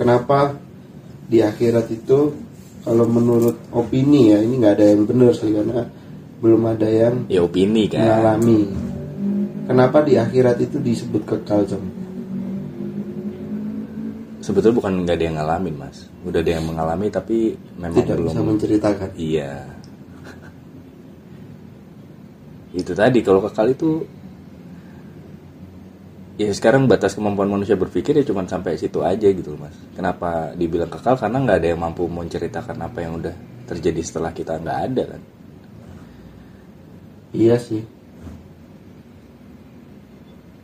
kenapa di akhirat itu kalau menurut opini ya ini nggak ada yang benar sih karena belum ada yang Ya opini kan. mengalami. Kenapa di akhirat itu disebut kekal, Cong? Sebetulnya bukan nggak ada yang ngalamin mas. Udah ada yang mengalami tapi memang Tidak belum. bisa menceritakan. Iya. itu tadi kalau kekal itu ya sekarang batas kemampuan manusia berpikir ya cuma sampai situ aja gitu loh mas. Kenapa dibilang kekal? Karena nggak ada yang mampu menceritakan apa yang udah terjadi setelah kita nggak ada kan. Iya sih.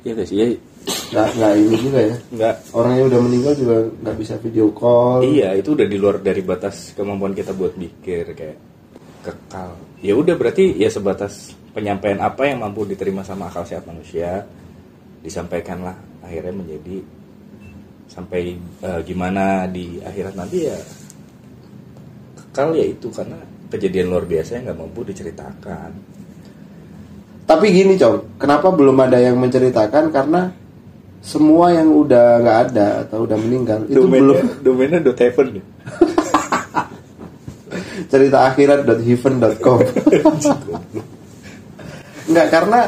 Iya guys, iya Nggak, nggak ini juga ya. nggak. Orang yang udah meninggal juga nggak bisa video call. Iya itu udah di luar dari batas kemampuan kita buat mikir kayak kekal. Ya udah berarti ya sebatas penyampaian apa yang mampu diterima sama akal sehat manusia disampaikanlah akhirnya menjadi sampai eh, gimana di akhirat nanti ya kekal ya itu karena kejadian luar biasa yang nggak mampu diceritakan. Tapi gini, Cong, kenapa belum ada yang menceritakan? Karena semua yang udah nggak ada atau udah meninggal itu belum domainnya dot heaven ya. cerita akhirat.heaven.com. Enggak karena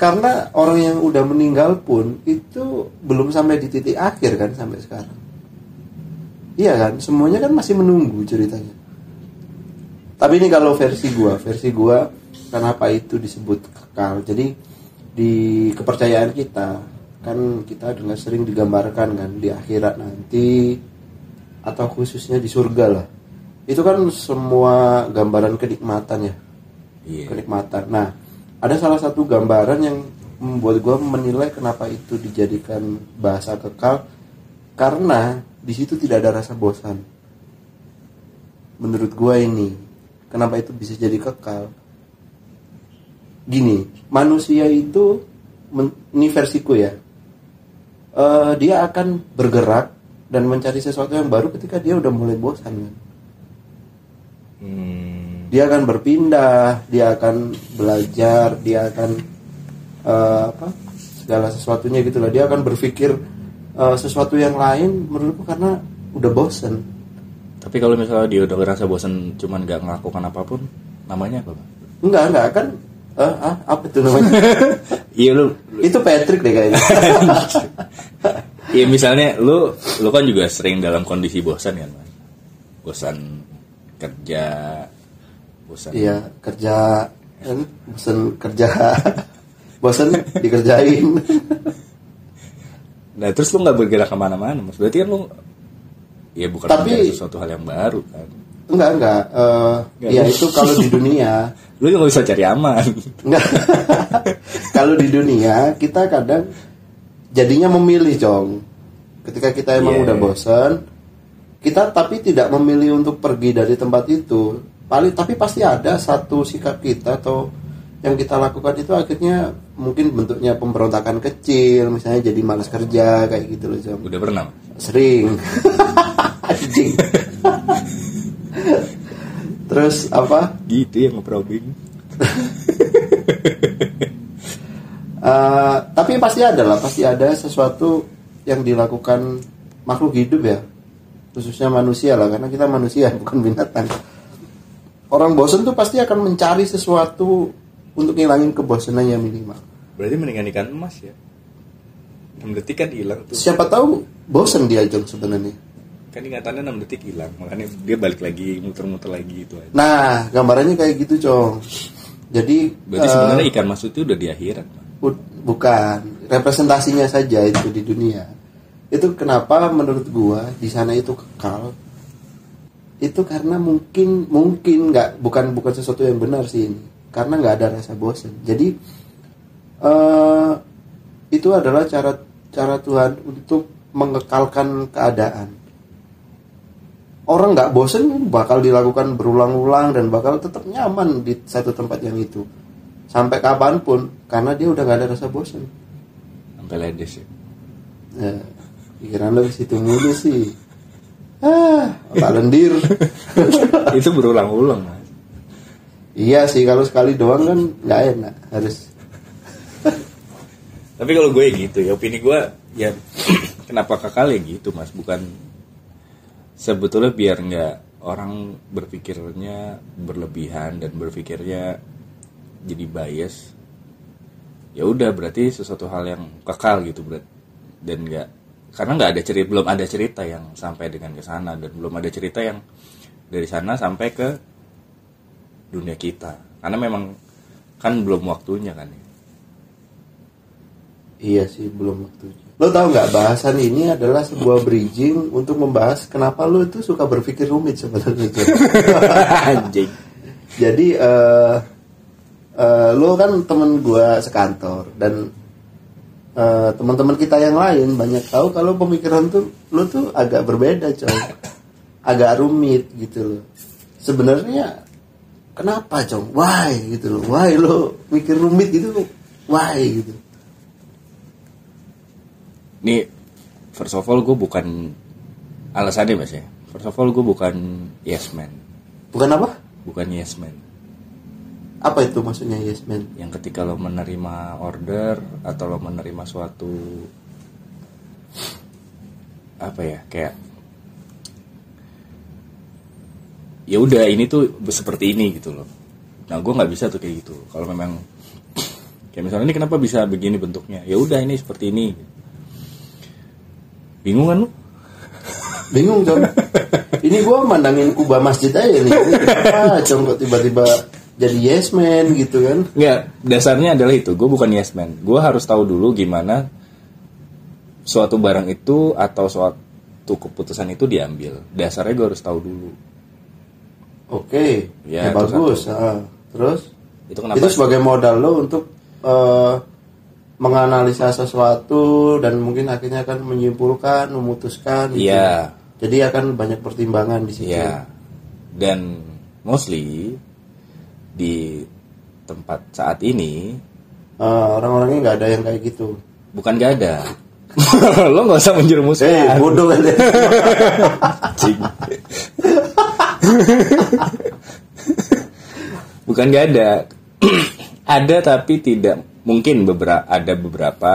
karena orang yang udah meninggal pun itu belum sampai di titik akhir kan sampai sekarang. Iya kan, semuanya kan masih menunggu ceritanya. Tapi ini kalau versi gua, versi gua kenapa itu disebut kekal. Jadi di kepercayaan kita kan kita adalah sering digambarkan kan di akhirat nanti atau khususnya di surga lah. Itu kan semua gambaran kenikmatan ya Iya. kenikmatan. Nah, ada salah satu gambaran yang membuat gue menilai kenapa itu dijadikan bahasa kekal karena di situ tidak ada rasa bosan. Menurut gue ini, kenapa itu bisa jadi kekal? Gini, manusia itu, ini versiku ya, eh, dia akan bergerak dan mencari sesuatu yang baru ketika dia udah mulai bosan kan Hmm, dia akan berpindah, dia akan belajar, dia akan eh, apa segala sesuatunya gitu lah. Dia akan berpikir eh, sesuatu yang lain menurutku karena udah bosen. Tapi kalau misalnya dia udah ngerasa bosan cuman nggak melakukan apa pun, namanya apa? Enggak enggak kan? Eh, ah, apa itu namanya? Iya lu itu Patrick deh kayaknya. Iya misalnya lu lu kan juga sering dalam kondisi bosan kan? Bosan kerja, bosan. Iya kerja, kan bosen kerja, bosen dikerjain. Nah terus lu nggak bergerak ke mana-mana mas. Berarti kan lu ya bukan Tapi- sesuatu hal yang baru kan. Enggak enggak. Eh, Enggak. ya itu kalau di dunia Lu nggak bisa cari aman. Enggak. Kalau di dunia kita kadang jadinya memilih, Cong. Ketika kita emang Iya. udah bosan, kita tapi tidak memilih untuk pergi dari tempat itu. Paling tapi pasti ada satu sikap kita atau yang kita lakukan itu akhirnya mungkin bentuknya pemberontakan kecil, misalnya jadi malas kerja kayak gitu loh, Cong. Udah pernah? Sering. Anjing. Terus apa? Gitu ya nge-probing. Eh, tapi pasti ada lah, pasti ada sesuatu yang dilakukan makhluk hidup ya, khususnya manusia lah, karena kita manusia bukan binatang. Orang bosen tuh pasti akan mencari sesuatu untuk ngilangin kebosanannya minimal. Berarti mendingan ikan emas ya. 6 detik kan hilang tuh. Siapa tahu bosen dia Jong sebenarnya. Kan ingatannya 6 detik hilang. Makanya dia balik lagi muter-muter lagi itu aja. Nah, gambarannya kayak gitu, Cong. Jadi Berarti eh, sebenarnya ikan mas itu udah di akhirat. Bukan representasinya saja itu di dunia itu kenapa menurut gua di sana itu kekal itu karena mungkin mungkin nggak bukan bukan sesuatu yang benar sih ini. Karena nggak ada rasa bosan jadi eh itu adalah cara cara Tuhan untuk mengekalkan keadaan. Orang nggak bosen bakal dilakukan berulang-ulang dan bakal tetap nyaman di satu tempat yang itu. Sampai kapan pun karena dia udah nggak ada rasa bosan Sampai ledes ya. ya, pikiran lo ke situ mulu sih ah. Otak lendir. Itu berulang-ulang mas. iya sih kalau sekali doang kan nggak enak harus. Tapi kalau gue gitu ya opini gue ya kenapa kekal ya gitu mas? Bukan sebetulnya biar nggak orang berpikirnya berlebihan dan berpikirnya jadi bias. Ya udah berarti sesuatu hal yang kekal gitu berat dan nggak karena nggak ada cerita belum ada cerita yang sampai dengan ke sana dan belum ada cerita yang dari sana sampai ke dunia kita karena memang kan belum waktunya kan ya. Iya sih belum waktunya. Lo tau nggak bahasan ini adalah sebuah bridging untuk membahas kenapa lo itu suka berpikir rumit sebenarnya. Anjing Jadi eh eh, lo kan temen gua sekantor dan eh, teman-teman kita yang lain banyak tahu kalau pemikiran tuh lo tuh agak berbeda coy, agak rumit gitu loh. Sebenarnya kenapa coy? Why gitu loh? Why lo mikir rumit gitu? Why gitu? Nih, first of all gue bukan alasannya mas ya. First of all gue bukan yes man, Bukan apa? bukan yes man. Apa itu maksudnya yes man? Yang ketika lo menerima order atau lo menerima suatu apa ya kayak ya udah ini tuh seperti ini gitu loh. Nah gue nggak bisa tuh kayak gitu. Kalau memang kayak misalnya ini kenapa bisa begini bentuknya? Ya udah ini seperti ini. Bingung kan lu? Bingung Con. Ini gua mandangin kubah masjid aja nih. Ini kenapa tiba-tiba jadi yes man gitu kan? Enggak, dasarnya adalah itu. Gue bukan yes man. Gue harus tahu dulu gimana suatu barang itu atau suatu keputusan itu diambil. Dasarnya gue harus tahu dulu. Oke, Ya, ya, itu bagus. Ah, terus Itu kenapa? itu sebagai modal lo untuk eh, menganalisa sesuatu dan mungkin akhirnya akan menyimpulkan, memutuskan. gitu. Iya, Jadi akan banyak pertimbangan di situ. iya. Dan mostly di tempat saat ini Eh, orang-orangnya nggak ada yang kayak gitu. bukan gak ada. Lo nggak usah Eh, menjerumuskan. bodoh kan? Anjing. Bukan gak ada. ada tapi tidak mungkin beberapa ada beberapa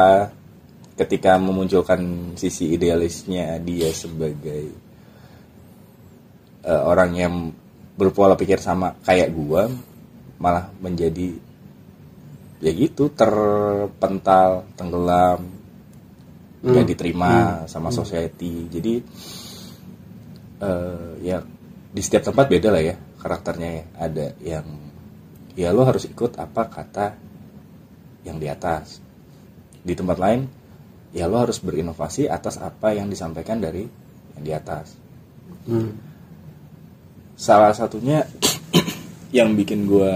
ketika memunculkan sisi idealisnya dia sebagai eh, orang yang berpola pikir sama kayak gua malah menjadi ya gitu terpental tenggelam nggak diterima sama society. Jadi eh, ya di setiap tempat beda lah ya karakternya ya. Ada yang ya lo harus ikut apa kata yang di atas. Di tempat lain ya lo harus berinovasi atas apa yang disampaikan dari yang di atas. Hmm. salah satunya yang bikin gua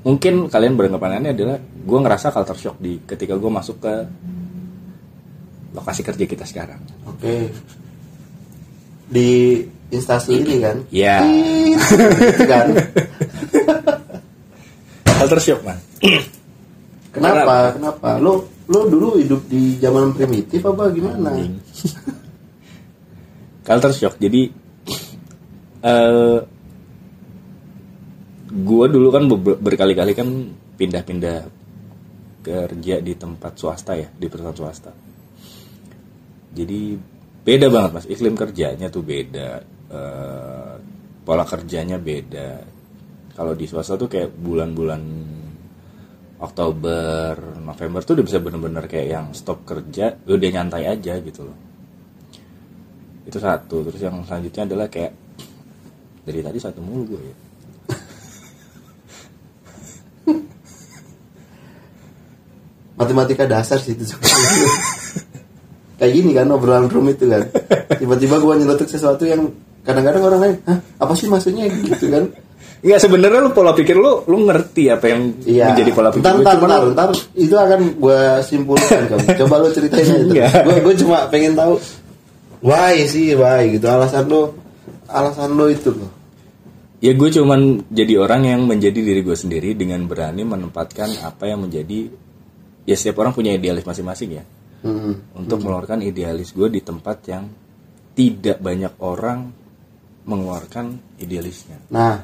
mungkin kalian beranggapan aneh adalah gua ngerasa culture shock di ketika gua masuk ke lokasi kerja kita sekarang Oke. Di instansi ini kan? ya Gitu kan? culture shock man Kenapa? Kenapa? Lo lo dulu hidup di zaman primitif apa gimana? culture shock jadi eh gua dulu kan be- berkali-kali kan pindah-pindah kerja di tempat swasta ya di perusahaan swasta. Jadi beda banget mas. Iklim kerjanya tuh beda eh, pola kerjanya beda. Kalau di swasta tuh kayak bulan-bulan Oktober November tuh udah bisa bener-bener kayak yang stop kerja udah nyantai aja gitu loh. Itu satu. Terus yang selanjutnya adalah kayak dari tadi satu mulu gue ya Matematika dasar sih itu. Kayak gini kan obrolan room itu kan. Tiba-tiba gua nyeletuk sesuatu yang kadang-kadang orang lain, Hah, apa sih maksudnya gitu kan? Iya sebenarnya lu pola pikir lu lu ngerti apa yang Iya. menjadi pola pikir Ntar, lu, ntar, cuman ntar, lu- ntar, itu akan gue simpulkan kamu. Coba lo ceritain aja. Gue gue cuma pengen tahu why sih why gitu alasan lo alasan lo itu loh. Ya gue cuman jadi orang yang menjadi diri gue sendiri dengan berani menempatkan apa yang menjadi ya setiap orang punya idealis masing-masing ya Hmm. untuk mengeluarkan idealis gue di tempat yang tidak banyak orang mengeluarkan idealisnya. Nah,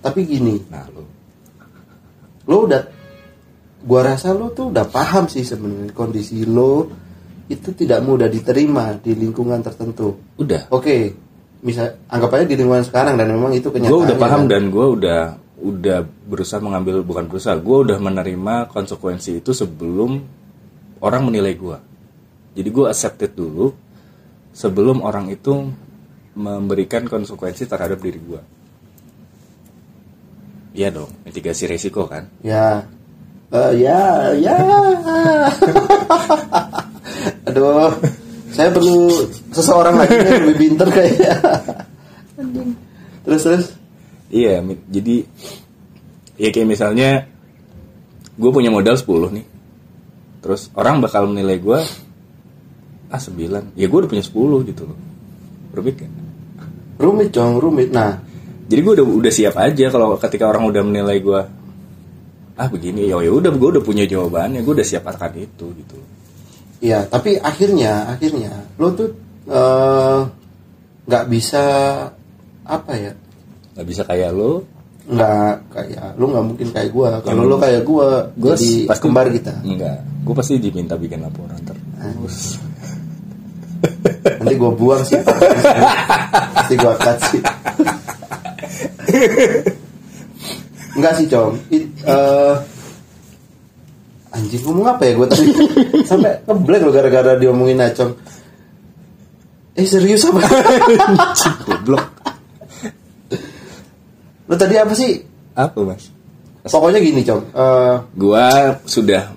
tapi gini, Nah lu lo udah, gua rasa lo tuh udah paham sih sebenarnya kondisi lo itu tidak mudah diterima di lingkungan tertentu. udah Oke, misal anggap aja di lingkungan sekarang dan memang itu kenyataan. gue udah paham dan gue udah udah berusaha mengambil bukan berusaha gue udah menerima konsekuensi itu sebelum orang menilai gue jadi gue accepted dulu sebelum orang itu memberikan konsekuensi terhadap diri gue iya dong mitigasi resiko kan Ya. Eh, ya, ya. Aduh. Saya perlu seseorang lagi yang lebih pinter kayaknya. Terus terus. Iya jadi ya kayak misalnya gue punya modal 10 nih. Terus orang bakal menilai gue ah 9 ya gue udah punya 10 gitu loh. Rumit kan Rumit dong, rumit. Nah, jadi gue udah udah siap aja kalau ketika orang udah menilai gue ah begini. Ya ya udah gue udah punya jawabannya. Gue udah siap akan itu gitu Iya, tapi akhirnya, akhirnya lo tuh eh, nggak bisa apa ya? Nggak bisa kayak lo Nggak kayak lo nggak mungkin kayak gua. Kalau lo kayak gua, gue jadi kembar kita. enggak gue pasti diminta bikin laporan terus Nanti gua buang sih. Nanti gua cut sih. Enggak sih, Com. It, eh, anjing ngomong apa ya gue tadi? Sampai ngeblank lo gara-gara diomongin Acong. Eh serius apa? goblok lo tadi apa sih? apa mas Pokoknya gini, Com. Eh, gue sudah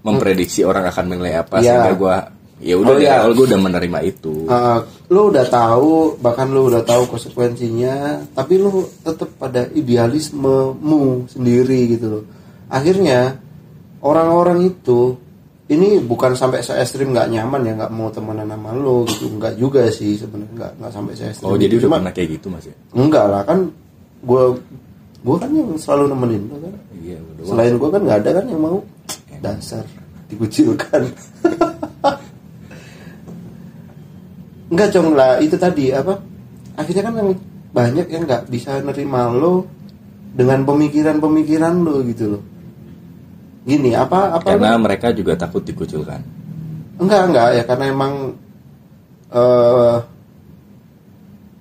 memprediksi orang akan menilai apa Iya. sehingga gue ya udah Oh, dari iya. awal gue udah menerima itu eh, lo udah tahu, bahkan lo udah tahu konsekuensinya, tapi lo tetap pada idealismemu sendiri gitu loh. Akhirnya orang-orang itu ini bukan sampai se ekstrim nggak nyaman ya nggak mau temenan sama lo gitu nggak juga sih sebenarnya nggak nggak sampai se ekstrim oh jadi itu. udah pernah kayak gitu mas ya enggak lah kan gue gue kan yang selalu nemenin lo kan? Iya udah selain gue kan nggak ada kan yang mau? Dasar dikucilkan. Enggak cong lah itu tadi apa? Akhirnya kan yang banyak yang nggak bisa nerima lo dengan pemikiran-pemikiran lo gitu loh. Gini apa apa karena mereka juga takut dikucilkan. Enggak enggak ya karena emang eh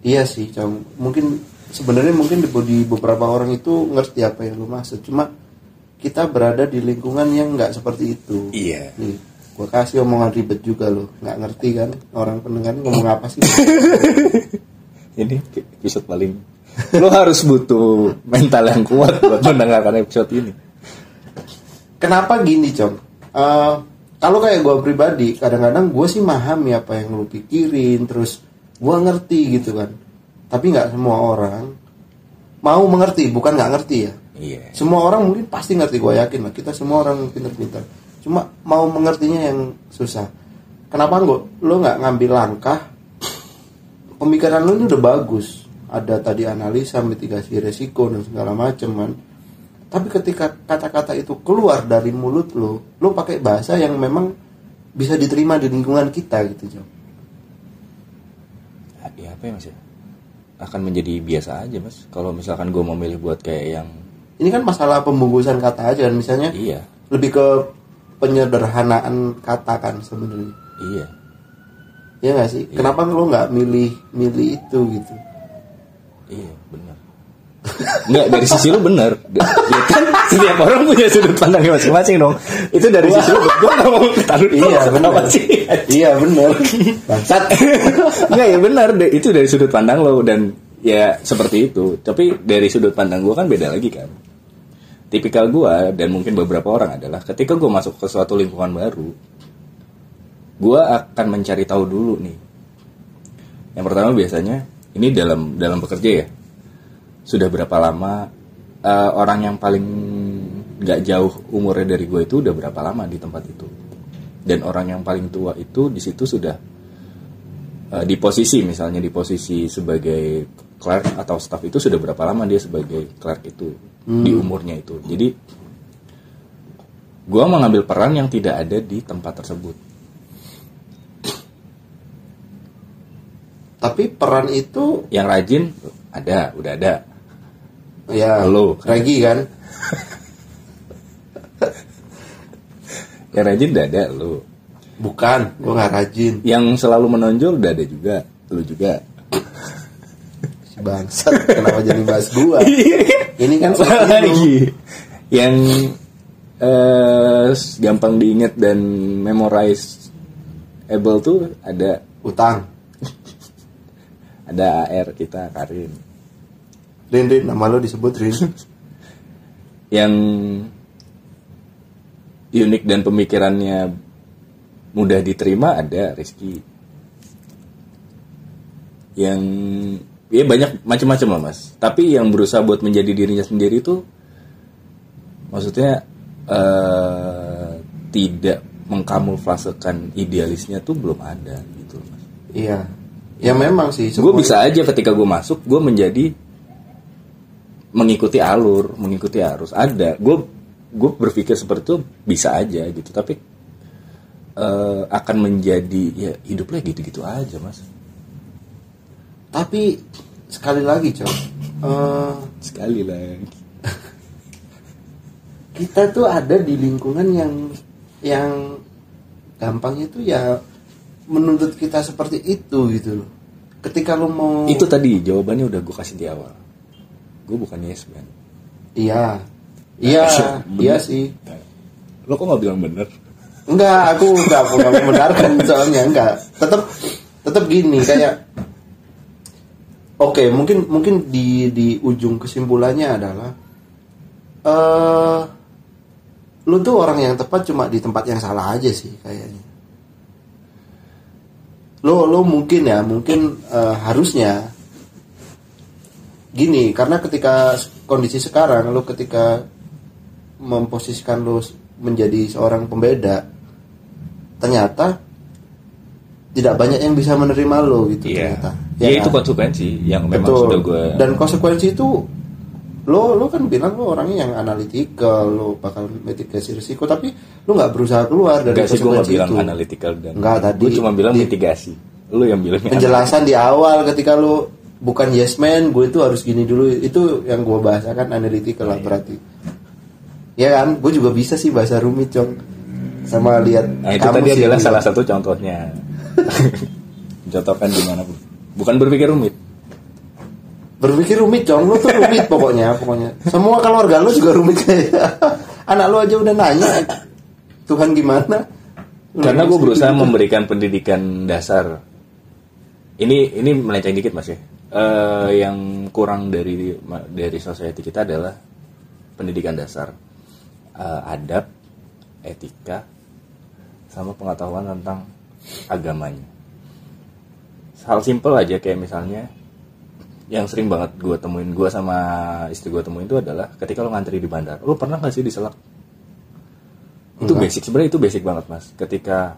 iya sih cong. Mungkin sebenarnya mungkin di, di beberapa orang itu ngerti apa yang lo maksud. Cuma kita berada di lingkungan yang nggak seperti itu. Iya. Nih gua kasih omongan ribet juga lo nggak ngerti kan orang pendengar ngomong apa sih? Ini episode paling lo harus butuh mental yang kuat buat mendengarkan episode ini. Kenapa gini cong? Eh, kalau kayak gue pribadi kadang-kadang gue sih memahami apa yang lu pikirin terus gue ngerti gitu kan tapi nggak semua orang mau mengerti bukan nggak ngerti ya. Iya. Semua orang mungkin pasti ngerti gue yakin lah. Kita semua orang pinter-pinter cuma mau mengertinya yang susah. Kenapa nggak lo nggak ngambil langkah? Pemikiran lo ini udah bagus. Ada tadi analisa mitigasi resiko dan segala macam kan tapi ketika kata-kata itu keluar dari mulut lo lo pakai bahasa yang memang bisa diterima di lingkungan kita gitu Jom. ya apa ya mas ya akan menjadi biasa aja mas. Kalau misalkan gue mau milih buat kayak yang ini kan masalah pembungkusan kata aja kan misalnya iya. lebih ke penyederhanaan kata kan sebenarnya. Iya. Ya nggak sih? Kenapa lo nggak milih milih itu gitu? Iya benar Enggak dari sisi lu bener Ya kan setiap orang punya sudut pandangnya masing-masing dong Itu dari sisi lu Gue gak mau ketaruh Iya, bener. Sih iya bener bangsat Enggak ya benar itu dari sudut pandang lo dan ya seperti itu. Tapi dari sudut pandang gue kan beda lagi kan. Tipikal gue dan mungkin beberapa orang adalah ketika gue masuk ke suatu lingkungan baru, gue akan mencari tahu dulu nih. Yang pertama biasanya ini dalam dalam bekerja ya. Sudah berapa lama eh, orang yang paling nggak jauh umurnya dari gue itu udah berapa lama di tempat itu. Dan orang yang paling tua itu di situ sudah eh, di posisi misalnya di posisi sebagai clerk atau staff itu sudah berapa lama dia sebagai clerk itu di umurnya itu. Jadi gua mengambil peran yang tidak ada di tempat tersebut. Tapi peran itu yang rajin ada udah ada. Ya Lo. Regi kan? Yang rajin udah ada lo bukan gue nggak rajin. Yang selalu menonjol udah ada juga lo juga. Bangsat kenapa jadi bahas gua? Ini kan itu. lagi. yang eh, gampang diingat dan memorize able tuh ada utang ada AR kita Karin. Rin Rin nama lo disebut Rin. Yang unik dan pemikirannya mudah diterima ada Rizky. Yang ya banyak macam-macam lah mas. Tapi yang berusaha buat menjadi dirinya sendiri itu maksudnya eh, tidak mengkamuflasekan idealisnya tuh belum ada gitu mas. Iya ya memang sih gue bisa aja ketika gue masuk gue menjadi mengikuti alur mengikuti arus. Ada gue gue berpikir seperti itu bisa aja gitu tapi eh, akan menjadi ya hidupnya gitu-gitu aja mas. Tapi sekali lagi cok eh, sekali lagi. kita tuh ada di lingkungan yang yang gampangnya tuh ya menuntut kita seperti itu gitu loh ketika lo mau itu tadi jawabannya udah gue kasih di awal gue bukan yes man iya iya Bener. iya sih lo kok nggak bilang bener Enggak, aku enggak enggak membenarkan soalnya enggak. Tetap tetap gini kayak Oke, mungkin mungkin di di ujung kesimpulannya adalah eh lu tuh orang yang tepat cuma di tempat yang salah aja sih kayaknya. Lo lo mungkin ya, mungkin eh, harusnya gini karena ketika kondisi sekarang lo ketika memposisikan lo menjadi seorang pembeda ternyata tidak banyak yang bisa menerima lo gitu iya ternyata ya, itu kan? konsekuensi yang memang Betul. sudah gue dan konsekuensi itu lo lo kan bilang lo orangnya yang analitikal lo bakal mitigasi risiko tapi lo nggak berusaha keluar dari Enggak sih gue nggak bilang itu analytical dan Enggak, tadi gue cuma bilang di- mitigasi lu yang bilang penjelasan di awal ketika lo bukan yes man gue itu harus gini dulu itu yang gue bahasakan analytical Iya. lah berarti ya kan gue juga bisa sih bahasa rumit cong sama lihat Nah itu tadi adalah salah satu contohnya. Contohkan gimana bu? Bukan berpikir rumit. Berpikir rumit cong lo tuh rumit pokoknya pokoknya semua keluarga lo juga rumit kayak anak lo aja udah nanya Tuhan gimana Lu Karena gue berusaha gitu. memberikan pendidikan dasar. Ini ini melenceng dikit mas ya. Eh, yang kurang dari dari society kita adalah pendidikan dasar, Eh, adab, etika, sama pengetahuan tentang agamanya. Hal simpel aja kayak misalnya yang sering banget gue temuin gue sama istri gue temuin itu adalah ketika lo ngantri di bandar, lo pernah gak sih diselak? Itu basic sebenarnya itu basic banget mas. Ketika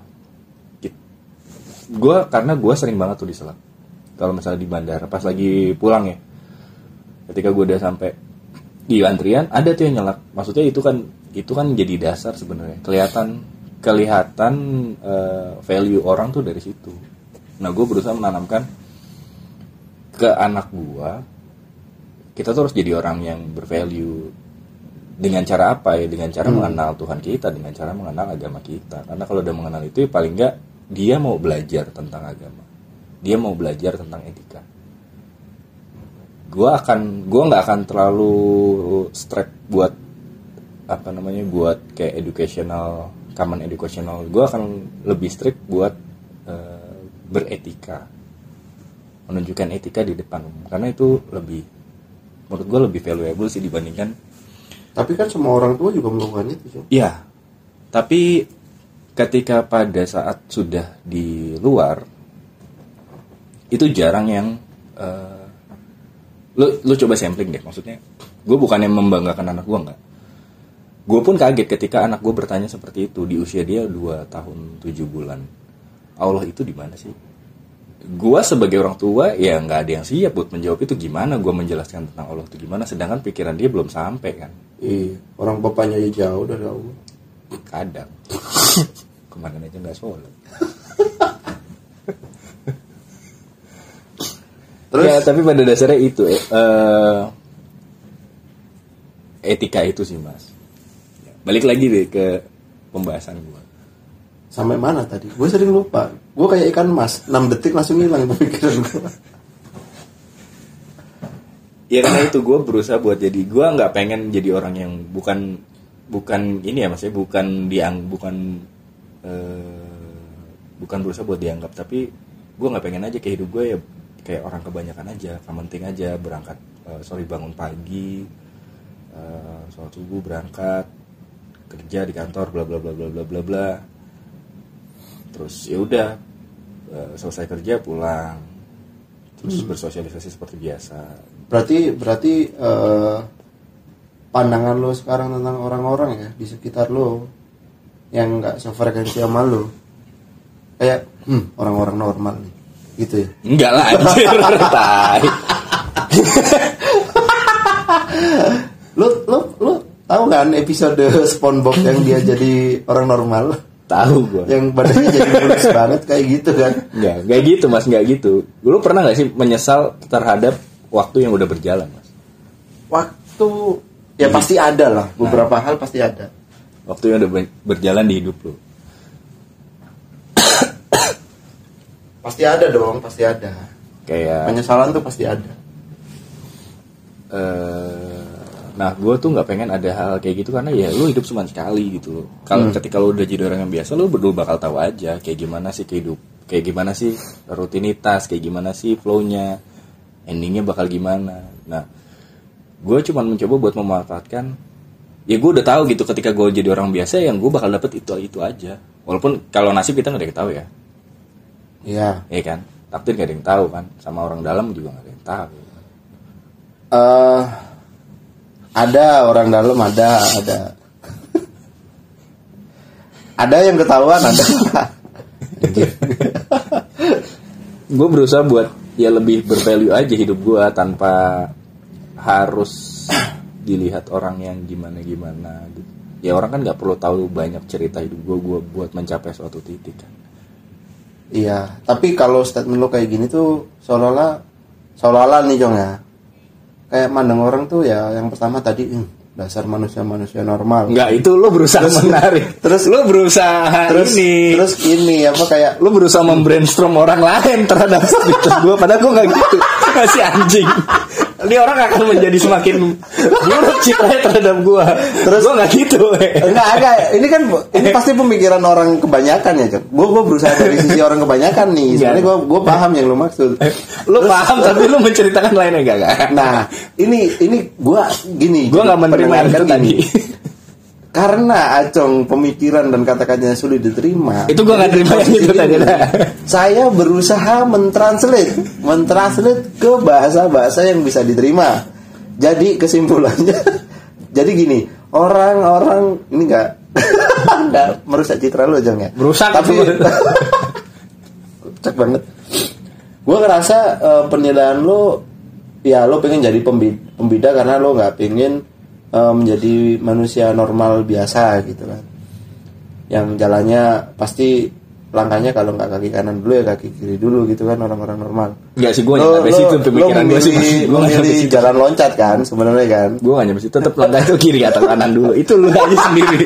gue karena gue sering banget tuh diselak. Kalau misalnya di bandara pas lagi pulang ya, ketika gue udah sampai di antrian ada tuh yang nyelak. Maksudnya itu kan itu kan jadi dasar sebenarnya. Kelihatan kelihatan eh, value orang tuh dari situ. Nah gue berusaha menanamkan ke anak gue kita tuh harus jadi orang yang bervalue. Dengan cara apa ya? Dengan cara mengenal Tuhan kita dengan cara mengenal agama kita. Karena kalau udah mengenal itu ya paling nggak dia mau belajar tentang agama. Dia mau belajar tentang etika. Gue akan gue nggak akan terlalu strict buat apa namanya buat kayak educational common educational. Gue akan lebih strict buat eh, beretika menunjukkan etika di depan umum. Karena itu lebih menurut gue lebih valuable sih dibandingkan tapi kan semua orang tua juga melakukan itu cong Iya, tapi ketika pada saat sudah di luar itu jarang yang eh, lu lu coba sampling deh. Maksudnya gue bukannya membanggakan anak gue nggak gue pun kaget ketika anak gue bertanya seperti itu. Di usia dia 2 tahun 7 bulan. Allah itu di mana sih gue sebagai orang tua ya nggak ada yang siap buat menjawab itu gimana gue menjelaskan tentang Allah itu gimana sedangkan pikiran dia belum sampai kan? Iya orang bapaknya aja jauh dari Allah. Kadang. Kemarin aja nggak sholat. Terus? Ya tapi pada dasarnya itu eh, eh, etika itu sih mas. Balik lagi deh ke pembahasan gua sampai mana tadi? Gue sering lupa. Gue kayak ikan mas. 6 detik langsung hilang pemikiran gue ya karena itu gue berusaha buat jadi gue nggak pengen jadi orang yang bukan bukan ini ya maksudnya bukan diang bukan eh, bukan berusaha buat dianggap. Tapi gue nggak pengen aja kayak hidup gue ya kayak orang kebanyakan aja penting aja berangkat eh, sorry bangun pagi eh, sholat subuh berangkat kerja di kantor bla bla bla bla bla bla bla terus ya udah eh, selesai kerja pulang. Terus bersosialisasi seperti biasa. Berarti berarti eh, pandangan lo sekarang tentang orang-orang ya di sekitar lo yang nggak sefrekuensi sama lo. Kayak hmm, orang-orang normal nih gitu ya? Enggak lah anjir. Tai. Lo lo lo tahu kan episode SpongeBob yang dia jadi orang normal tahu gue yang badannya jadi mulus banget kayak gitu kan? Enggak, enggak gitu mas, enggak gitu. Lu pernah nggak sih menyesal terhadap waktu yang udah berjalan mas? waktu ya pasti ada lah. Beberapa hal pasti ada. Waktu yang udah ber- berjalan di hidup lu. pasti ada dong pasti ada. Kayak, penyesalan tuh pasti ada. Eh, nah gue tuh nggak pengen ada hal kayak gitu karena ya lu hidup cuma sekali gitu. Kalau ketika lu udah jadi orang yang biasa, lu berdua bakal tahu aja kayak gimana sih kehidup, kayak gimana sih rutinitas, kayak gimana sih flow-nya, endingnya bakal gimana. Nah, gue cuma mencoba buat memanfaatkan ya gue udah tahu gitu ketika gue jadi orang biasa yang gue bakal dapet itu itu aja walaupun kalau nasib kita nggak ada yang tahu ya Iya. ya kan takdir gak ada yang tahu kan sama orang dalam juga gak ada yang tahu eh ada orang dalam ada ada. Ada yang ketahuan ada. Anjir. gue berusaha buat ya lebih bervalue aja hidup gue tanpa harus dilihat orang yang gimana gimana gitu. Ya orang kan nggak perlu tahu banyak cerita hidup gue gue buat mencapai suatu titik. Kan iya tapi kalau statement lo kayak gini tuh seolah-olah seolah-olah nih Jong ya kayak mandang orang tuh ya yang pertama tadi "Hmm, dasar manusia-manusia normal. Nggak itu lo berusaha menarik. terus- lo berusaha terus ini. terus ini apa kayak lo berusaha membrainstorm orang lain terhadap status gue padahal gue nggak gitu. Masih anjing ini orang akan menjadi semakin buruk citranya terhadap gue terus gue nggak gitu enggak enggak. Ini kan ini pasti pemikiran orang kebanyakan ya Jong gue gue berusaha dari sisi orang kebanyakan nih. Sebenarnya gue gue paham yang lo maksud. Lo paham tapi lo menceritakan lainnya gak kan Nah, ini ini gua gini. gue nggak menerima itu tadi. Karena acong pemikiran dan kata-katanya sulit diterima. itu gue jadi terima yang itu tadi. Saya berusaha mentranslate, mentranslate ke bahasa-bahasa yang bisa diterima. Jadi kesimpulannya, jadi gini, orang-orang ini enggak enggak merusak citra lo Jong ya. Merusak tapi cek banget gue ngerasa eh, penilaian lo ya lo pengen jadi pembi- pembeda karena lo nggak pengen eh, menjadi manusia normal biasa gitu kan. Yang jalannya pasti langkahnya kalau nggak kaki kanan dulu ya kaki kiri dulu gitu kan orang-orang normal. Nggak sih gue lo, nyampe situ pemikiran gue sih gue nggak situ. jalan loncat kan sebenarnya kan? Gue gak nyampe situ tetap langkah itu kiri atau kanan dulu. Itu lu aja sendiri.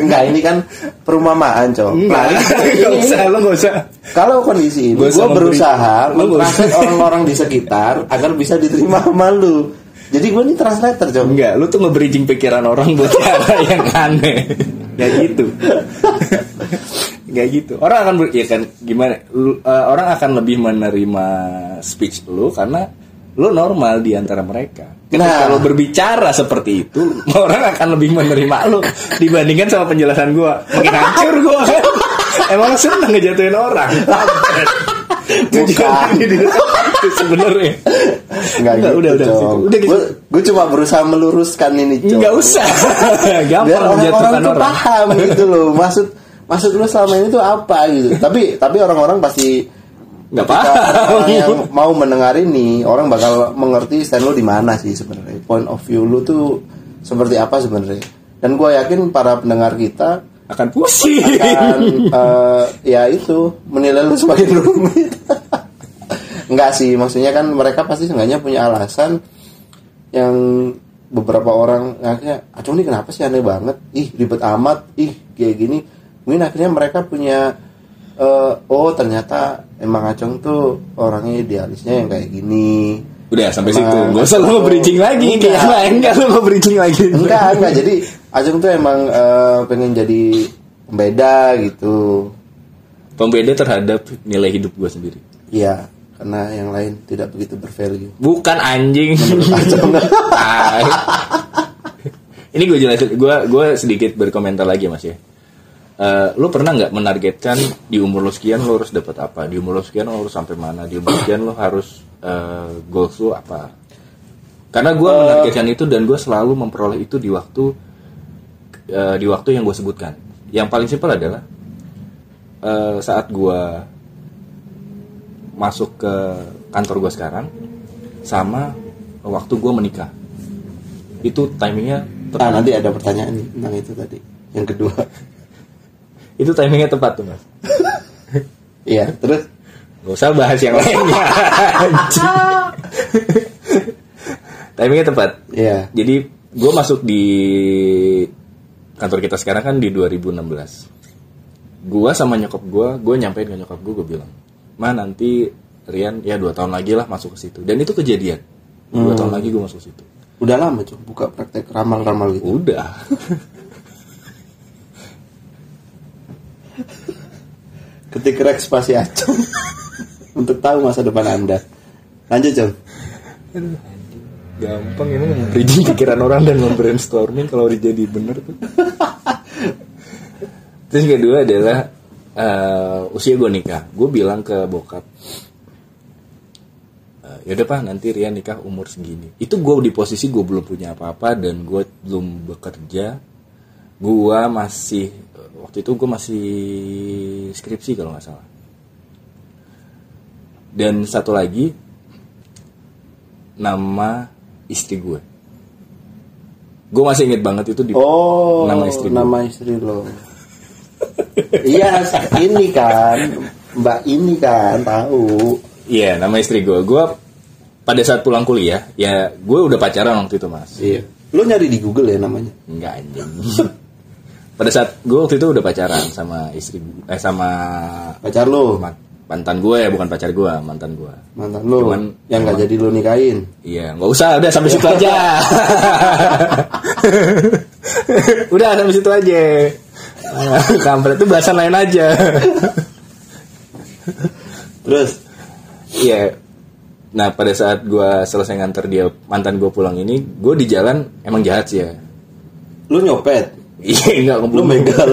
Enggak ini kan perumpamaan cowok Enggak, gak usah, lo gak usah. Kalau kondisi ini, Gua gue berusaha mentranslate orang-orang di sekitar agar bisa diterima sama lu. Jadi gue ini translator, Jom. Enggak, lu tuh nge-bridging pikiran orang buat cara yang aneh. Gak gitu. Gak gitu. Orang akan ber, ya kan gimana lu- eh, Orang akan lebih menerima speech lu Karena lu normal di antara mereka. Ketika Nah. lu berbicara seperti itu Orang akan lebih menerima lu Dibandingkan sama penjelasan gua. Makin hancur gua. Kan Emang seneng ngejatuhin orang Ini sebenarnya Enggak Enggak, gitu, udah, udah, gitu. Gue, cuma berusaha meluruskan ini, Jom. Enggak usah. Biar Gampang orang-orang menjatuhkan tuh orang. paham gitu loh. Maksud maksud lu selama ini tuh apa gitu. Tapi tapi orang-orang pasti Nggak paham. orang yang mau mendengar ini, orang bakal mengerti stand lu di mana sih sebenarnya. Point of view lu tuh seperti apa sebenarnya. Dan gue yakin para pendengar kita Akan pusing. akan eh, ya itu menilai lu semakin rumit. Enggak sih, maksudnya kan mereka pasti seenggaknya punya alasan yang beberapa orang akhirnya acung ini kenapa sih aneh banget ih ribet amat ih kayak gini mungkin akhirnya mereka punya eh, oh ternyata emang acung tuh orangnya idealisnya yang kayak gini Udah sampai Emang situ. Gak usah lu Acung bridging lagi Enggak. lain enggak lu mau bridging lagi. enggak enggak jadi Acung tuh emang eh, pengen jadi pembeda gitu Pembeda terhadap nilai hidup gue sendiri. iya karena yang lain tidak begitu bervalue Bukan anjing. Tai. Ini gue jelasin, gue gue sedikit berkomentar lagi mas ya. Eh, lu pernah nggak menargetkan di umur lu sekian lu harus dapat apa? Di umur lu sekian lu harus sampai mana? Di umur sekian lu harus eh, goals lu apa? Karena gue menargetkan itu dan gue selalu memperoleh itu di waktu eh, di waktu yang gue sebutkan. Yang paling simpel adalah eh, saat gue masuk ke kantor gue sekarang sama waktu gue menikah. Itu timingnya tepat. nanti ada pertanyaan tentang itu tadi. Yang kedua. Itu timingnya tepat tuh mas. Iya terus? Gak usah bahas yang lainnya timingnya tepat. Iya. Jadi gue masuk di kantor kita sekarang kan di 2016 gue sama nyokap gue gue nyampein ke nyokap gue gue bilang ma nanti Rian ya dua tahun lagi lah masuk ke situ. Dan itu kejadian. Dua tahun lagi gue masuk ke situ. Udah lama cuy buka praktek ramal-ramal gitu? Udah. Ketik rek spasi acung. Untuk tahu masa depan anda. Lanjut cung gampang emang membridging pikiran orang dan membrainstorming kalau udah jadi bener tuh. Terus kedua adalah eh, usia gue nikah. Gue bilang ke bokap eh, yaudah pak nanti Rian nikah umur segini. Itu gue di posisi gue belum punya apa-apa dan gue belum bekerja. Gue masih waktu itu gue masih skripsi kalau nggak salah. Dan satu lagi nama istri gue gue masih inget banget itu di oh nama istri gue. nama istri lo iya ini kan mbak ini kan tahu Iya, nama istri gue. Gue pada saat pulang kuliah, ya gue udah pacaran waktu itu mas. iya lo nyari di Google ya namanya Enggak anjing. pada saat gue waktu itu udah pacaran sama istri eh sama pacar lo mantan gue ya, bukan pacar gue, mantan gue. mantan lo Cuman- yang nggak jadi lo nikahin Iya, nggak usah, udah sampai situ aja. udah sampai situ aja. Kampret itu bahasan lain aja. terus Iya. Nah pada saat gue selesai nganter dia mantan gue pulang ini, gue di jalan emang jahat sih ya. lo nyopet Iya enggak lo ngebom begal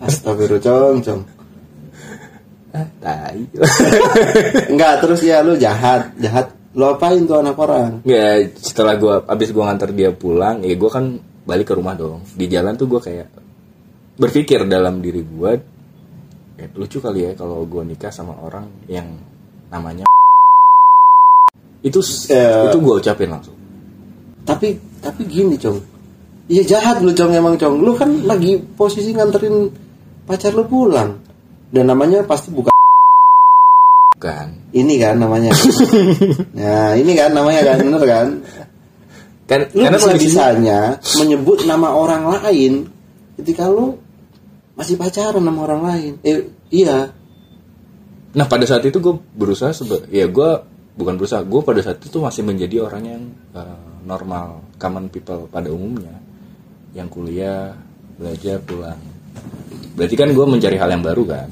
astagfirullah cong cong Ah, tai. Enggak, terus ya lu jahat, jahat. Lu apain tuh anak orang? ya setelah gue abis gue nganter dia pulang, ya gue kan balik ke rumah dong. Di jalan tuh gue kayak berpikir dalam diri gue, eh, lucu kali ya kalau gue nikah sama orang yang namanya itu Eh. itu gue ucapin langsung. Tapi tapi gini, Cong. Iya jahat lu, Cong, emang, Cong. Lu kan lagi posisi nganterin pacar lu pulang. Dan namanya pasti bukan Bukan. ini kan namanya. nah, ini kan namanya kan bener kan? Kan Lu karena bisa bisanya menyebut nama orang lain ketika lu masih pacaran sama orang lain. Eh, iya. Nah pada saat itu gue berusaha sebe ya gue bukan berusaha gue pada saat itu masih menjadi orang yang uh, normal common people pada umumnya yang kuliah belajar pulang berarti kan gue mencari hal yang baru kan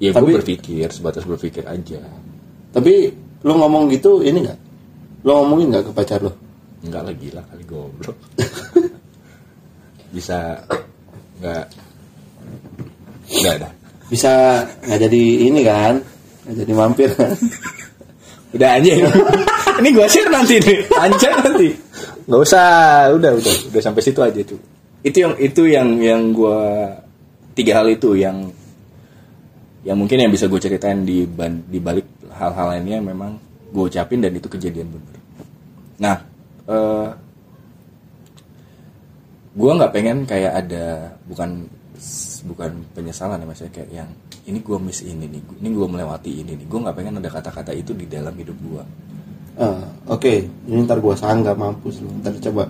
ya gue Tapi- berpikir sebatas berpikir aja. Tapi lu ngomong gitu ini enggak? Lu ngomongin enggak ke pacar lu? nggak lagi lah kali goblok. Bisa nggak nggak ada. Bisa nggak jadi ini kan? Nggak jadi mampir kan? Udah aja Ini. Gue share nanti nih. Anjir nanti. Gak usah. Udah udah. Udah sampai situ aja tuh Itu yang Itu yang Yang gue Tiga hal itu yang Yang mungkin yang bisa gue ceritain di, di balik hal-hal lainnya Memang gue ucapin dan itu kejadian bener Nah eh Gue nggak pengen kayak ada Bukan Bukan penyesalan ya maksudnya kayak yang ini gue miss ini nih ini gue melewati ini nih gue nggak pengen ada kata-kata itu di dalam hidup gue Ah, Oke, ini ntar gua sanggah mampus lu. Ntar coba.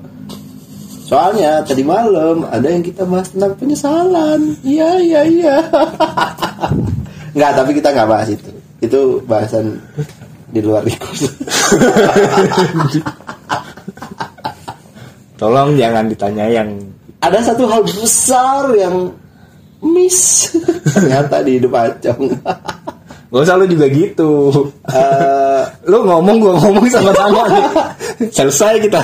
Soalnya tadi malam ada yang kita bahas tentang penyesalan. Iya iya iya. Nggak, tapi kita nggak bahas itu. Itu bahasan di luar Rikos Tolong jangan ditanya yang ada satu hal besar yang miss ternyata di hidup Acong Gak usah lu juga gitu Eh, Lu ngomong gua ngomong sama-sama. Selesai kita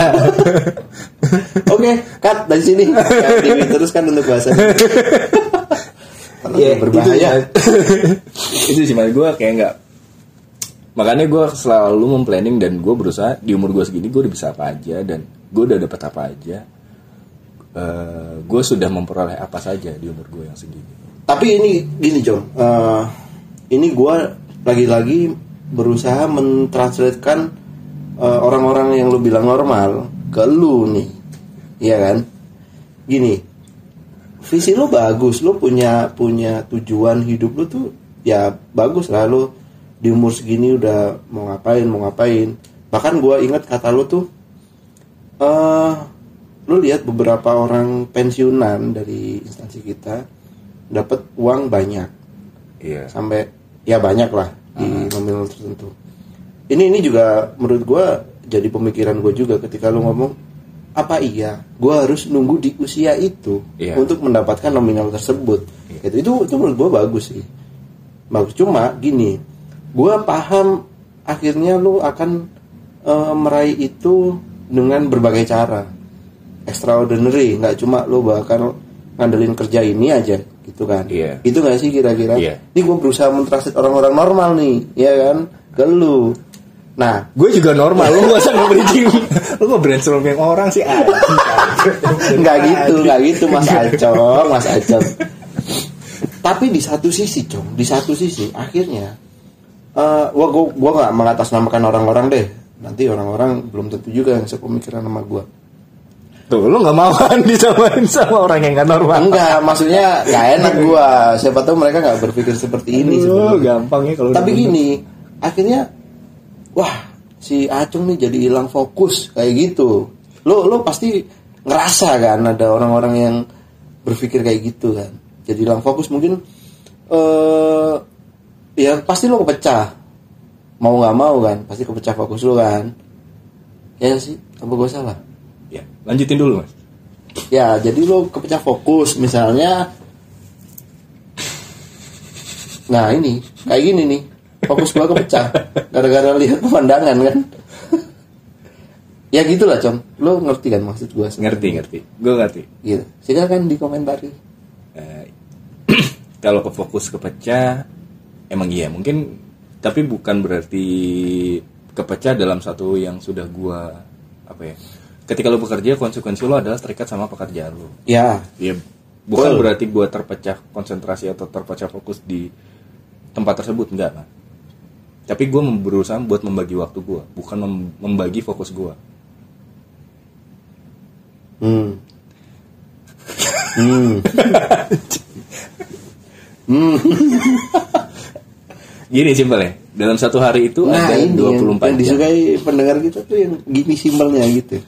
Oke, cut dari sini. Ini teruskan untuk bahasa. Karena Iya, berbahaya. Itu sih mas gue kayak nggak Makanya gue selalu memplanning dan gue berusaha di umur gue segini gue udah bisa apa aja dan gue udah dapat apa aja. Eh, gue sudah memperoleh apa saja di umur gue yang segini. Tapi ini gini, Jom. Eh, ini gua lagi-lagi berusaha mentranslatekan eh, orang-orang yang lu bilang normal ke lu nih. Iya kan? Gini. Visi lu bagus, lu punya punya tujuan hidup lu tuh ya bagus lah. Lu di umur segini udah mau ngapain mau ngapain. Bahkan gua ingat kata lu tuh eh lu lihat beberapa orang pensiunan dari instansi kita dapat uang banyak. Iya. sampai ya banyak lah di nominal tertentu. Ini ini juga menurut gua jadi pemikiran gue juga ketika lu ngomong apa iya? Gua harus nunggu di usia itu Iya. untuk mendapatkan nominal tersebut. Itu itu itu menurut gua bagus sih. Bagus. Cuma gini gua paham akhirnya lu akan eh, meraih itu dengan berbagai cara. Extraordinary. Nggak cuma lu bakal ngandelin kerja ini aja gitu kan? Iya. itu nggak sih kira-kira? Iya. ini gue berusaha mentranslate orang-orang normal nih ya kan? Ke lu nah Gue juga normal, lu gak usah nge-bridging. Lu nge brainstorming orang sih? Ah. nggak gitu nggak gitu mas Acong mas Acong tapi di satu sisi cong. Di satu sisi akhirnya eh gua gua gua nggak mengatasnamakan orang-orang deh. Nanti orang-orang belum tentu juga yang sepemikiran sama gua. Tuh, lu gak mau kan disamain sama orang yang gak normal. Enggak maksudnya nggak enak gua. Siapa tahu mereka nggak berpikir seperti ini Lu sebenarnya. gampang ya kalau tapi gini akhirnya wah si Acung nih jadi hilang fokus kayak gitu. Lo lo pasti ngerasa kan ada orang-orang yang berpikir kayak gitu kan. Jadi hilang fokus mungkin eh ya pasti lo kepecah. Mau nggak mau kan pasti kepecah fokus lo kan. Ya sih? Apa gue salah? Ya, lanjutin dulu mas. Ya jadi lo kepecah fokus misalnya nah ini kayak gini nih fokus gua kepecah. Gara-gara lihat pemandangan kan? Ya gitulah com lo ngerti kan maksud gua Ngerti, ngerti. Gue ngerti. Gitu. Silakan dikomentari. Eh, kalau ke fokus kepecah emang iya. Mungkin tapi bukan berarti kepecah dalam satu yang sudah gua apa ya ketika lu bekerja konsekuensi lu adalah terikat sama pekerjaan lu. Ya. Ya bukan Betul. berarti gua terpecah konsentrasi atau terpecah fokus di tempat tersebut. Enggak kan tapi gue berusaha buat membagi waktu gua bukan mem- membagi fokus gua. Hmm. Hmm. Hmm. Gini simpel ya dalam satu hari itu nah ada ini yang, 24 yang jam. disukai pendengar kita tuh yang gini simpelnya gitu.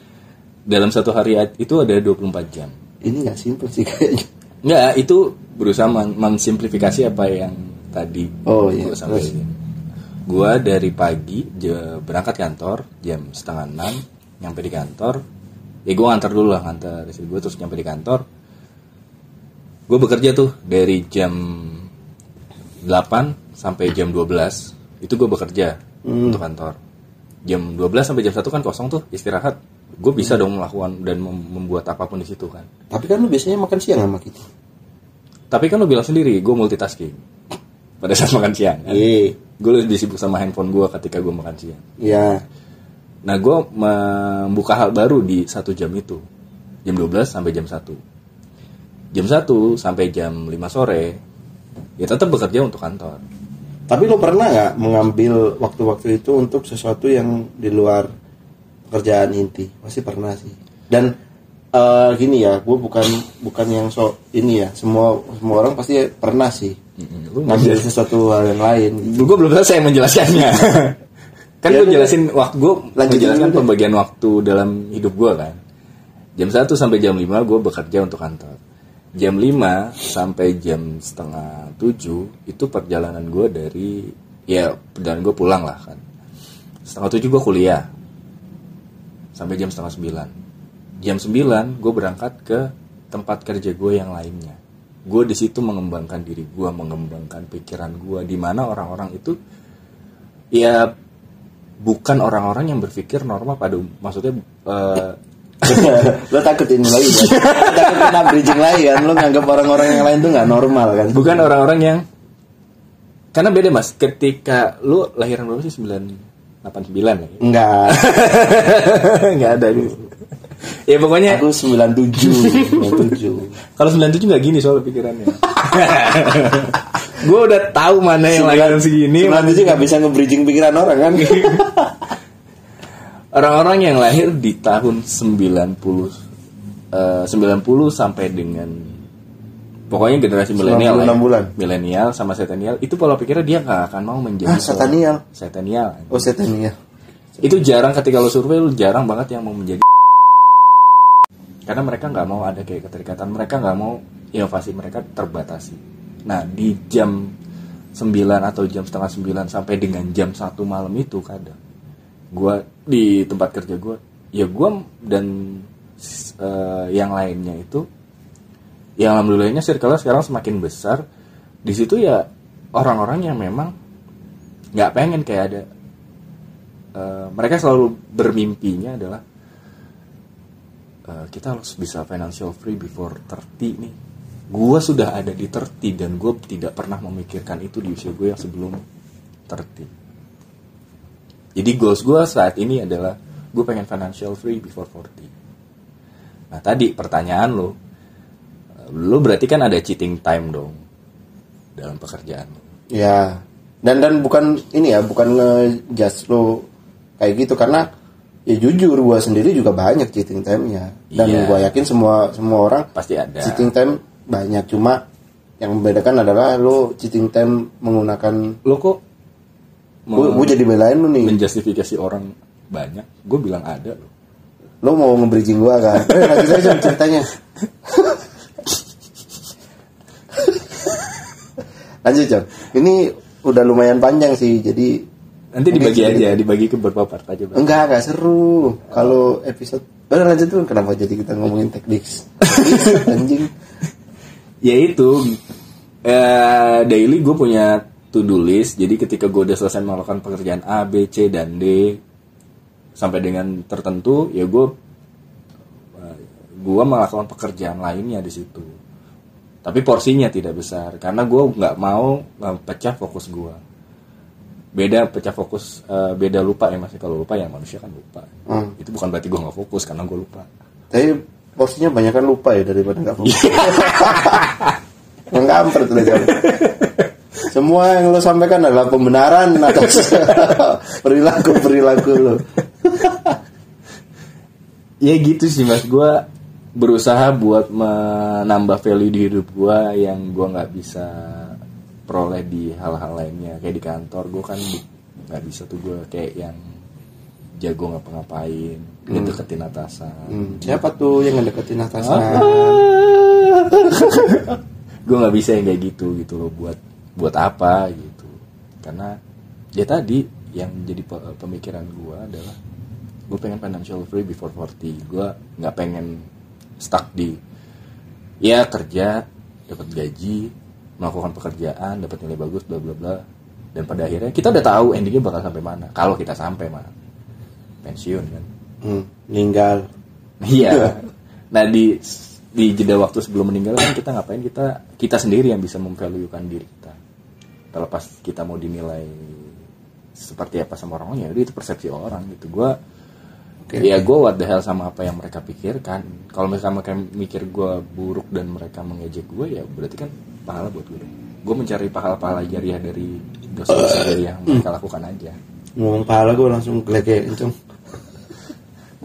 Dalam satu hari itu ada 24 jam. Ini nggak simpel sih kayaknya. Enggak, itu berusaha men- mensimplifikasi apa yang tadi Oh, iya. Gua dari pagi je- berangkat kantor jam setengah enam, nyampe di kantor. Ya gue ngantar dulu lah ngantar istri gue terus nyampe di kantor. Gue bekerja tuh dari jam 8 sampai jam 12 itu gue bekerja untuk kantor. Jam 12 sampai jam 1 kan kosong tuh istirahat. Gue bisa dong melakukan dan mem- membuat apa pun di situ kan. tapi kan lu biasanya makan siang sama kita Tapi kan lo bilang sendiri, gue multitasking pada saat makan siang. Kan? iya Gue lebih sibuk sama handphone gue ketika gue makan siang. ya Nah, gue membuka hal baru di satu jam itu, jam 12 sampai jam 1. Jam 1 sampai jam 5 sore, ya tetap bekerja untuk kantor. Tapi lo pernah nggak mengambil waktu-waktu itu untuk sesuatu yang di luar pekerjaan inti? Pasti pernah sih. Dan eh, gini ya, gue bukan bukan yang so ini ya. Semua semua orang pasti pernah sih ngambil sesuatu hal yang lain. gue belum selesai menjelaskannya. kan Ya, gue jelasin waktu gue dulu deh. pembagian waktu dalam hidup gue kan. Jam 1 sampai jam 5 gue bekerja untuk kantor. Jam 5 sampai jam setengah 7 itu perjalanan gue dari ya perjalanan gue pulang lah kan. setengah tujuh gue kuliah sampai jam setengah sembilan jam sembilan gue berangkat ke tempat kerja gue yang lainnya gue di situ mengembangkan diri gue mengembangkan pikiran gue di mana orang-orang itu ya bukan orang-orang yang berpikir normal pada um- maksudnya eh, lo takut ini lagi kan? Lo takut kena bridging lagi kan? Lo nganggap orang-orang yang lain tuh nggak normal kan? bukan orang-orang yang karena beda mas ketika lu lahiran berapa sih 989 ya Enggak. nggak ada gitu ya pokoknya Aku 97. 97. kalau 97 nggak gini soal pikirannya gue udah tahu mana yang lahiran segini 97 nggak bisa nge-bridging pikiran orang kan? orang-orang yang lahir di tahun 90 eh, 90 sampai dengan pokoknya generasi milenial ya. 96 bulan. milenial sama setenial itu pola pikirnya dia nggak akan mau menjadi Ah, setenial. setenial Oh setan ya. itu jarang ketika lo survei lo jarang banget yang mau menjadi karena mereka nggak mau ada kayak keterikatan mereka nggak mau inovasi mereka terbatasi. Nah di jam 9 atau jam setengah 9 sampai dengan jam satu malam itu kadang gua di tempat kerja gua ya gua dan eh, yang lainnya itu yang alhamdulillahnya circle sekarang semakin besar. Di situ ya orang-orang yang memang nggak pengen kayak ada eh, mereka selalu bermimpinya adalah eh, kita harus bisa financial free before 30 nih. Gua sudah ada di 30 dan gue tidak pernah memikirkan itu di usia gue yang sebelum 30 jadi goals gue saat ini adalah gue pengen financial free before 40 nah tadi pertanyaan lo lo berarti kan ada cheating time dong dalam pekerjaan lo. Ya. Dan dan bukan ini ya, bukan ngejudge lo kayak gitu. Karena ya jujur gua sendiri juga banyak cheating time-nya. Dan Iya. gua yakin semua semua orang pasti ada. cheating time banyak. Cuma yang membedakan adalah lo cheating time menggunakan lo kok gue mau jadi belain lo nih. Menjustifikasi orang banyak. Gue bilang ada loh. Lo mau nge-bridging gua kan? Eh, lanjut aja ceritanya. Lanjut Jom ini udah lumayan panjang sih. Jadi nanti dibagi aja dibagi ke beberapa part aja Bang. enggak enggak seru. Kalau episode udah lanjut dulu. Kenapa jadi kita ngomongin teknik? Anjing. Ya itu eh, daily gue punya to do list. Jadi ketika gue udah selesai melakukan pekerjaan A B C dan D sampai dengan tertentu ya gue gue melakukan pekerjaan lainnya di situ. Tapi porsinya tidak besar karena gue nggak mau eh, pecah fokus gue beda pecah fokus eh, beda lupa ya masih kalau lupa ya manusia kan lupa. Hmm. itu bukan berarti gue nggak fokus karena gue lupa. Tapi porsinya banyak kan lupa ya daripada nggak fokus. Mengkampret tuh Jom. semua yang lo sampaikan adalah pembenaran atas perilaku perilaku lo ya gitu sih mas. Gue berusaha buat menambah value di hidup gue yang gue nggak bisa peroleh di hal-hal lainnya. Kayak di kantor gue kan nggak bisa tuh gue kayak yang jago ngapa-ngapain ngedeketin atasan. Hmm, siapa tuh yang ngedeketin atasan? Gue nggak bisa yang kayak gitu gitu loh. Buat buat apa gitu. Karena ya tadi yang jadi pe- pemikiran gue adalah gue pengen financial free before 40 gue nggak pengen stuck di ya kerja dapat gaji melakukan pekerjaan dapat nilai bagus bla bla bla dan pada akhirnya kita udah tahu endingnya bakal sampai mana kalau kita sampai mah pensiun kan hmm, meninggal Iya. Nah di di jeda waktu sebelum meninggal kan kita ngapain kita kita sendiri yang bisa memvaluekan diri kita. Terlepas kita mau dinilai seperti apa sama orang lain ya udah itu persepsi orang gitu. Gua Oke. ya gue what the hell sama apa yang mereka pikirkan. Kalau misalnya mereka mikir gue buruk dan mereka mengejek gue ya berarti kan pahala buat gue. Gue mencari pahala-pahala jariah dari dosa-dosa jariah yang mereka lakukan aja. ngomong pahala gue langsung gelegein Jom.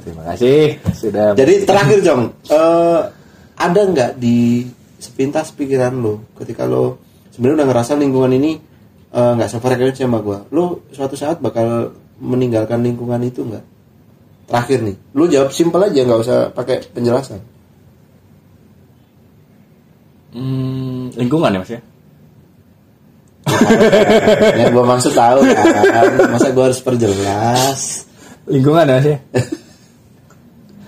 Terima kasih sudah jadi terakhir Jong eh, ada nggak di sepintas pikiran lo ketika lo sebenarnya udah ngerasa lingkungan ini eh, nggak sefrekuensi sama gue lo suatu saat bakal meninggalkan lingkungan itu nggak terakhir nih lo jawab simpel aja nggak usah pakai penjelasan Hmm, lingkungan ya mas ya? yang gue maksud tahu kan. Masa gue harus perjelas? Lingkungan ya sih?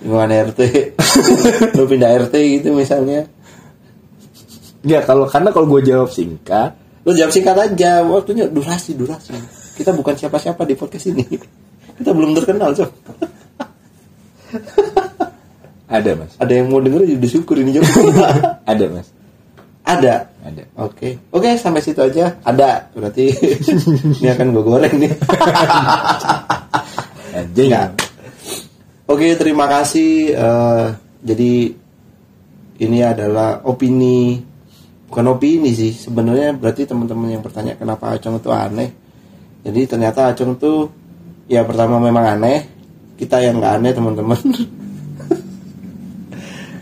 lingkungan RT lu pindah RT gitu misalnya. Ya kalau karena kalau gue jawab singkat, lu jawab singkat aja. Waktunya durasi durasi. Kita bukan siapa-siapa di podcast ini. Kita belum terkenal cok. Ada mas, ada yang mau denger ya disyukur ini jawab ada mas, ada ada. Oke, oke sampai situ aja. Ada, berarti ini akan gue goreng nih. Anjing. Enggak. Oke, terima kasih. Eh, jadi ini adalah opini, bukan opini sih. Sebenarnya berarti teman-teman yang bertanya kenapa Acong itu aneh. Jadi ternyata Acong tuh ya pertama memang aneh. Kita yang nggak aneh teman-teman.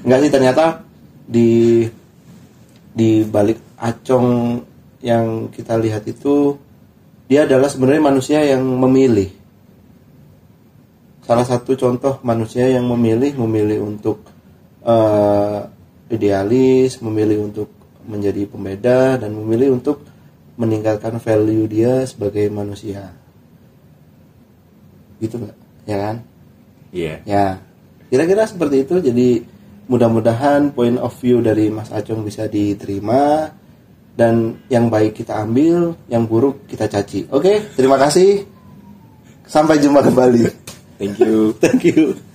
Enggak sih ternyata di di balik Acong yang kita lihat itu dia adalah sebenarnya manusia yang memilih. Salah satu contoh manusia yang memilih memilih untuk eh, idealis memilih untuk menjadi pembeda dan memilih untuk meningkatkan value dia sebagai manusia. Gitu nggak? Ya kan? Iya. ya. Kira-kira seperti itu jadi mudah-mudahan point of view dari Mas Acung bisa diterima dan yang baik kita ambil yang buruk kita caci. Oke terima kasih. Sampai jumpa kembali. Thank you. thank you